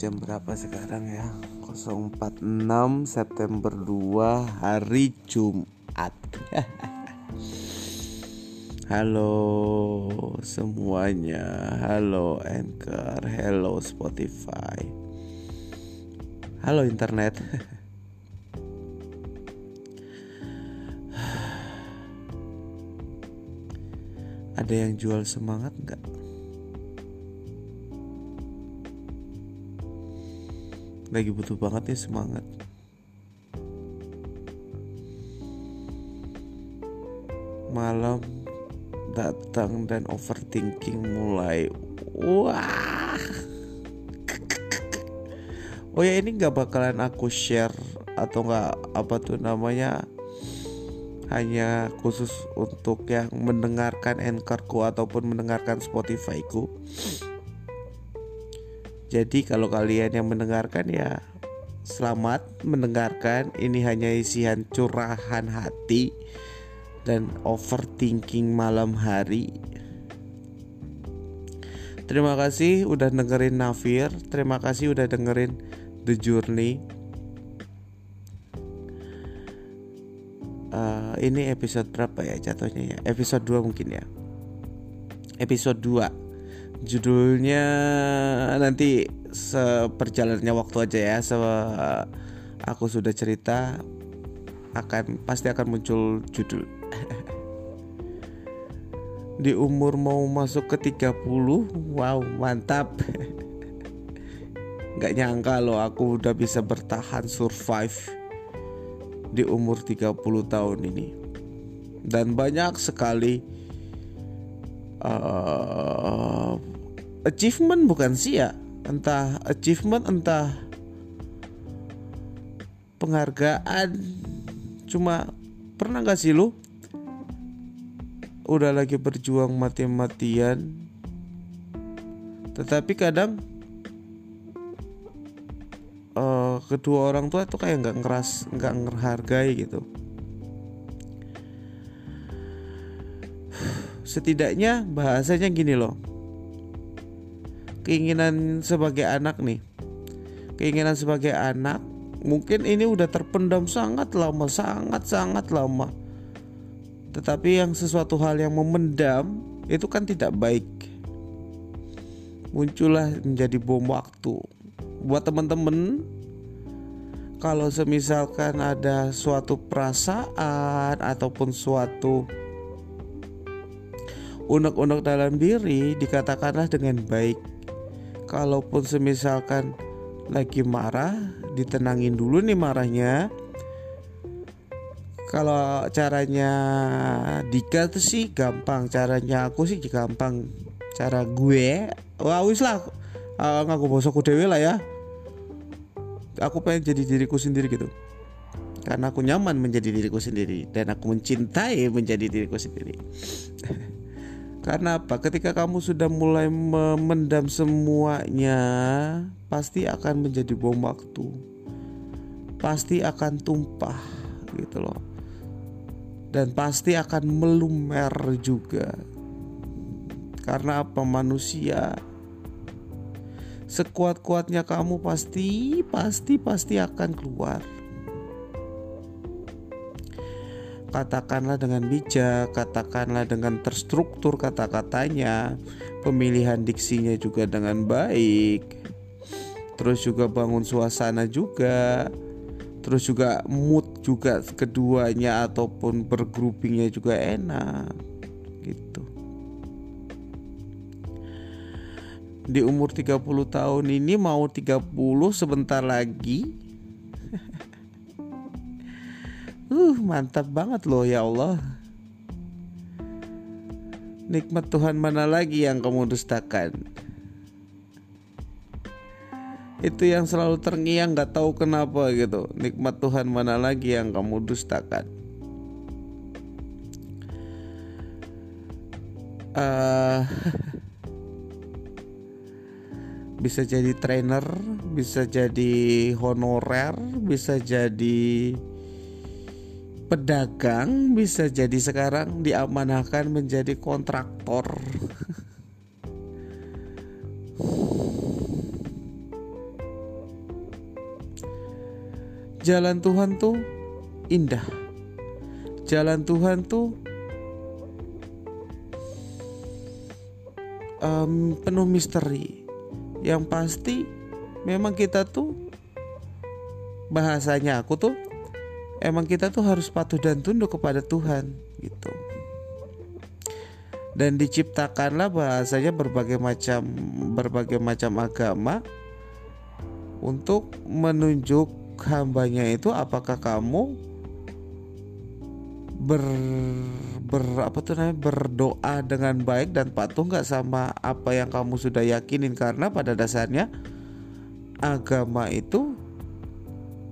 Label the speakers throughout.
Speaker 1: jam berapa sekarang ya? 046 September 2 hari Jumat. Halo semuanya. Halo Anchor Hello Spotify. Halo internet. Ada yang jual semangat nggak? Lagi butuh banget nih semangat. Malam datang dan overthinking mulai. Wah. Oh ya ini nggak bakalan aku share atau nggak apa tuh namanya? Hanya khusus untuk yang mendengarkan anchorku ataupun mendengarkan Spotifyku jadi kalau kalian yang mendengarkan ya selamat mendengarkan. Ini hanya isian curahan hati dan overthinking malam hari. Terima kasih udah dengerin Nafir. Terima kasih udah dengerin The Journey. Uh, ini episode berapa ya jatuhnya ya? Episode 2 mungkin ya. Episode 2 judulnya nanti seperjalannya waktu aja ya se aku sudah cerita akan pasti akan muncul judul. Di umur mau masuk ke 30 wow mantap. Nggak nyangka loh aku udah bisa bertahan survive di umur 30 tahun ini. Dan banyak sekali uh, achievement bukan sih ya? Entah achievement entah penghargaan. Cuma pernah gak sih lu udah lagi berjuang mati-matian? Tetapi kadang uh, kedua orang tua tuh kayak nggak ngeras nggak ngehargai gitu. Setidaknya bahasanya gini loh keinginan sebagai anak nih. Keinginan sebagai anak mungkin ini udah terpendam sangat lama sangat sangat lama. Tetapi yang sesuatu hal yang memendam itu kan tidak baik. Muncullah menjadi bom waktu. Buat teman-teman kalau semisalkan ada suatu perasaan ataupun suatu unek-unek dalam diri dikatakanlah dengan baik kalaupun semisalkan lagi marah ditenangin dulu nih marahnya. Kalau caranya Dika tuh sih gampang caranya aku sih gampang. Cara gue wah wis lah uh, ngaku bosokku dewe lah ya. Aku pengen jadi diriku sendiri gitu. Karena aku nyaman menjadi diriku sendiri dan aku mencintai menjadi diriku sendiri Karena apa? Ketika kamu sudah mulai memendam semuanya, pasti akan menjadi bom waktu. Pasti akan tumpah gitu loh. Dan pasti akan melumer juga. Karena apa? Manusia sekuat-kuatnya kamu pasti pasti pasti akan keluar katakanlah dengan bijak, katakanlah dengan terstruktur kata-katanya, pemilihan diksinya juga dengan baik. Terus juga bangun suasana juga. Terus juga mood juga keduanya ataupun bergroupingnya juga enak gitu. Di umur 30 tahun ini mau 30 sebentar lagi Uh, mantap banget loh ya Allah. Nikmat Tuhan mana lagi yang kamu dustakan? Itu yang selalu terngiang gak tahu kenapa gitu. Nikmat Tuhan mana lagi yang kamu dustakan? Uh, bisa jadi trainer, bisa jadi honorer, bisa jadi pedagang bisa jadi sekarang diamanahkan menjadi kontraktor. jalan Tuhan tuh indah. Jalan Tuhan tuh um, penuh misteri. Yang pasti memang kita tuh bahasanya aku tuh emang kita tuh harus patuh dan tunduk kepada Tuhan gitu. Dan diciptakanlah bahasanya berbagai macam berbagai macam agama untuk menunjuk hambanya itu apakah kamu ber ber apa tuh namanya berdoa dengan baik dan patuh nggak sama apa yang kamu sudah yakinin karena pada dasarnya agama itu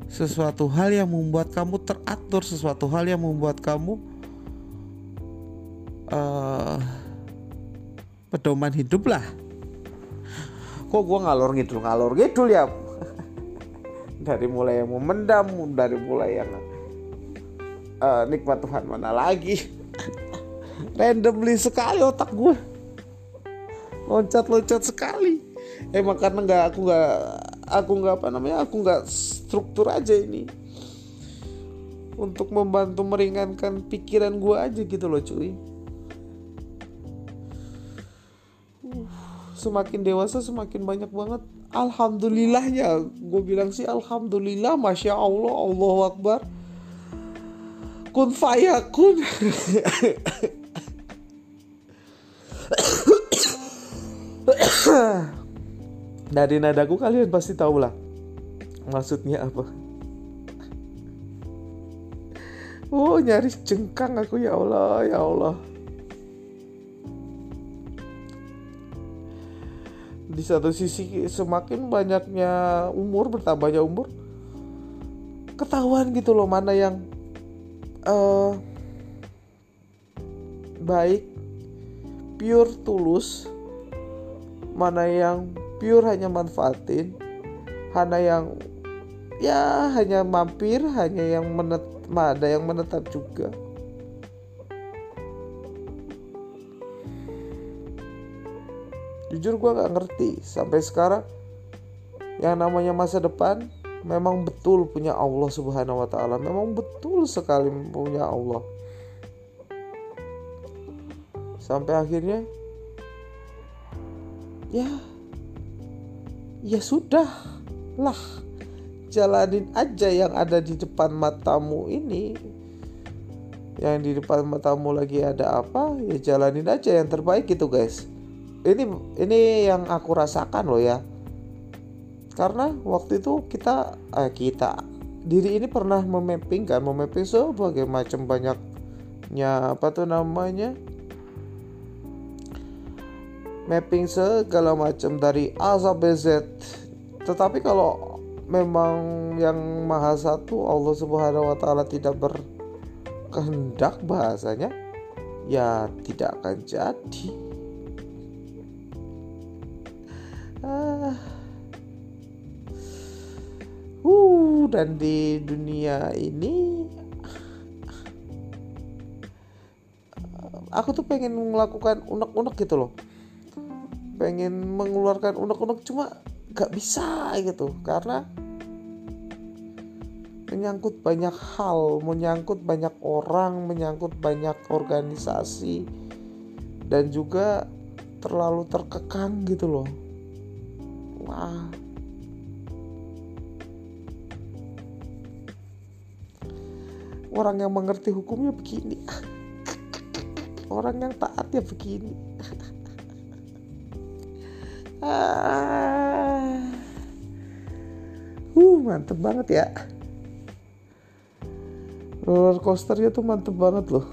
Speaker 1: sesuatu hal yang membuat kamu teratur sesuatu hal yang membuat kamu uh, pedoman hidup lah. Kok gue ngalor ngidul ngalor ngidul ya? Dari mulai yang memendam dari mulai yang uh, nikmat Tuhan mana lagi? Randomly sekali otak gue loncat-loncat sekali. Emang karena nggak aku nggak aku nggak apa namanya aku nggak struktur aja ini. Untuk membantu meringankan pikiran gue aja gitu loh cuy. Semakin dewasa semakin banyak banget. Alhamdulillahnya gue bilang sih alhamdulillah masya allah allah akbar. Kun fayakun. Dari nadaku kalian pasti tahu lah maksudnya apa? Oh nyaris jengkang aku ya Allah ya Allah. Di satu sisi semakin banyaknya umur bertambahnya umur ketahuan gitu loh mana yang uh, baik pure tulus mana yang pure hanya manfaatin mana yang ya hanya mampir hanya yang menet ada yang menetap juga jujur gue gak ngerti sampai sekarang yang namanya masa depan memang betul punya Allah Subhanahu wa taala. Memang betul sekali punya Allah. Sampai akhirnya ya ya sudah lah jalanin aja yang ada di depan matamu ini. Yang di depan matamu lagi ada apa ya jalanin aja yang terbaik gitu guys. Ini ini yang aku rasakan loh ya. Karena waktu itu kita eh, kita diri ini pernah memapping kan memapping sebagai macam banyaknya apa tuh namanya mapping segala macam dari A sampai Z. Tetapi kalau memang yang maha satu Allah subhanahu wa ta'ala tidak berkehendak bahasanya ya tidak akan jadi. Ah. Uh dan di dunia ini aku tuh pengen melakukan unek-unek gitu loh. Pengen mengeluarkan unek-unek cuma gak bisa gitu. Karena menyangkut banyak hal menyangkut banyak orang menyangkut banyak organisasi dan juga terlalu terkekang gitu loh. Wah. Orang yang mengerti hukumnya begini. Orang yang taat ya begini. Ah. uh mantep banget ya roller coasternya tuh mantep banget loh.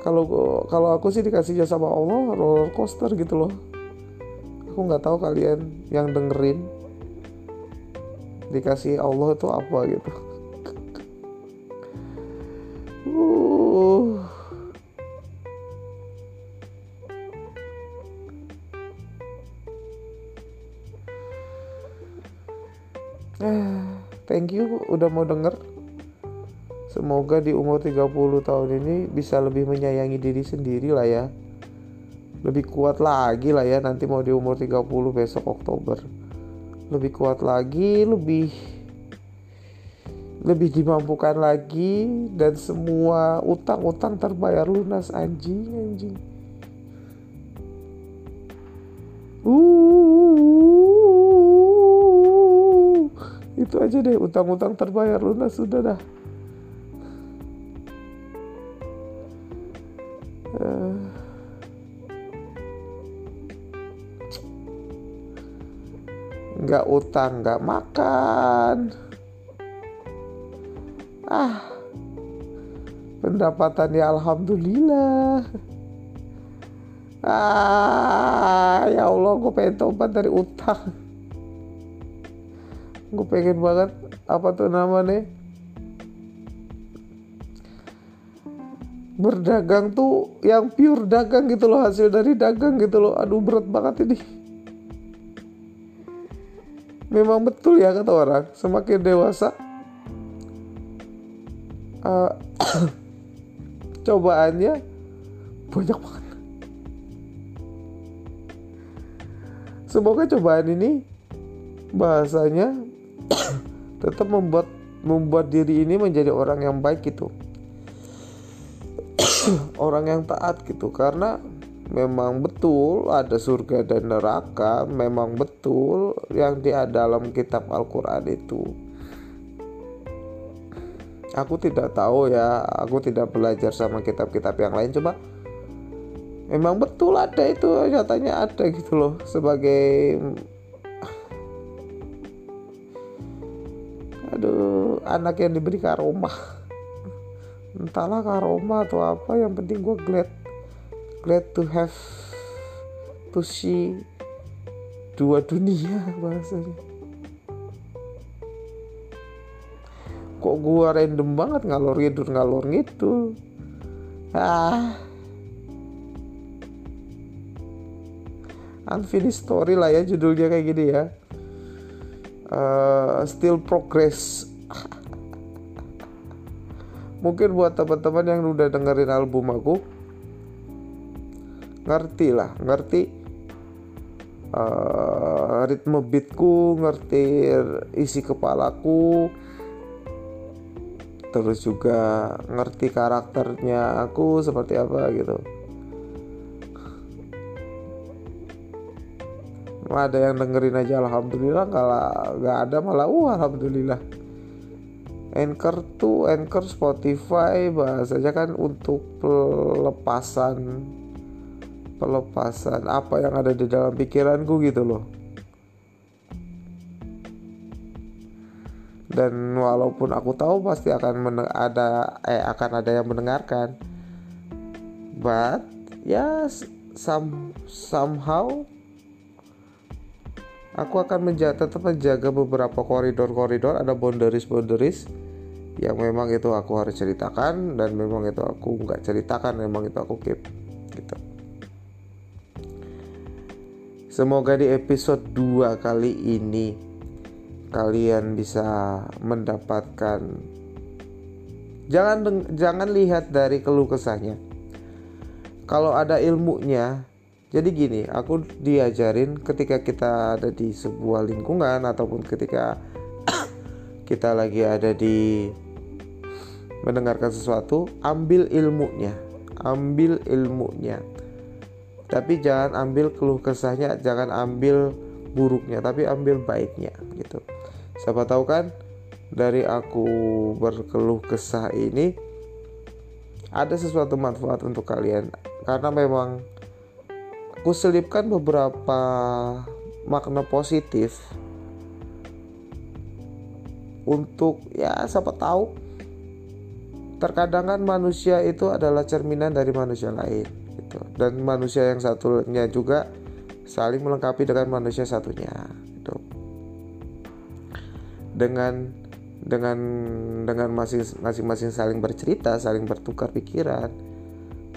Speaker 1: Kalau kalau aku sih dikasihnya sama Allah roller coaster gitu loh. Aku nggak tahu kalian yang dengerin dikasih Allah itu apa gitu. Thank you udah mau denger Semoga di umur 30 tahun ini bisa lebih menyayangi diri sendiri lah ya. Lebih kuat lagi lah ya nanti mau di umur 30 besok Oktober. Lebih kuat lagi, lebih lebih dimampukan lagi dan semua utang-utang terbayar lunas anjing anjing. Uh itu aja deh utang-utang terbayar lunas sudah dah nggak utang nggak makan. Ah pendapatan ya alhamdulillah. Ah ya Allah gue pengen tobat dari utang. Gue pengen banget apa tuh namanya? Berdagang tuh yang pure dagang gitu loh hasil dari dagang gitu loh. Aduh berat banget ini memang betul ya kata orang semakin dewasa uh, cobaannya banyak banget. Semoga cobaan ini bahasanya tetap membuat membuat diri ini menjadi orang yang baik gitu. orang yang taat gitu karena memang betul ada surga dan neraka, memang betul yang di dalam kitab Al-Qur'an itu. Aku tidak tahu ya aku tidak belajar sama kitab-kitab yang lain. Coba memang betul ada itu nyatanya ada gitu loh sebagai aduh anak yang diberi karomah. Entahlah karomah atau apa yang penting gue glad glad to have to see dua dunia bahasanya. Kok gua random banget ngalor ngidur ngalor gitu ah. Unfinished story lah ya judulnya kayak gini ya. Uh, still progress. Mungkin buat teman-teman yang udah dengerin album aku ngerti lah ngerti uh, ritme beatku ngerti isi kepalaku terus juga ngerti karakternya aku seperti apa gitu. Ada yang dengerin aja alhamdulillah kalau nggak ada malah uh alhamdulillah. Anchor tuh Anchor Spotify bahasanya kan untuk pelepasan pelepasan apa yang ada di dalam pikiranku gitu loh. Dan walaupun aku tahu pasti akan ada eh akan ada yang mendengarkan. But ya some somehow aku akan menjaga tetap menjaga beberapa koridor-koridor. Ada boundaries-boundaries yang memang itu aku harus ceritakan dan memang itu aku nggak ceritakan memang itu aku keep gitu semoga di episode 2 kali ini kalian bisa mendapatkan jangan jangan lihat dari keluh kesahnya. Kalau ada ilmunya jadi gini aku diajarin ketika kita ada di sebuah lingkungan ataupun ketika kita lagi ada di mendengarkan sesuatu ambil ilmunya ambil ilmunya tapi jangan ambil keluh kesahnya jangan ambil buruknya tapi ambil baiknya gitu. Siapa tahu kan dari aku berkeluh kesah ini ada sesuatu manfaat untuk kalian. Karena memang aku selipkan beberapa makna positif untuk ya siapa tahu terkadang kan manusia itu adalah cerminan dari manusia lain gitu dan manusia yang satunya juga saling melengkapi dengan manusia satunya gitu dengan dengan dengan masing-masing saling bercerita, saling bertukar pikiran.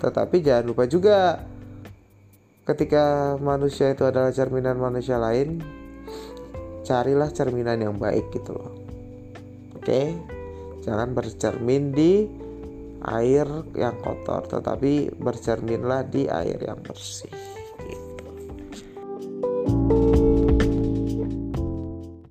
Speaker 1: Tetapi jangan lupa juga ketika manusia itu adalah cerminan manusia lain, carilah cerminan yang baik gitu loh. Oke? Jangan bercermin di air yang kotor, tetapi bercerminlah di air yang bersih.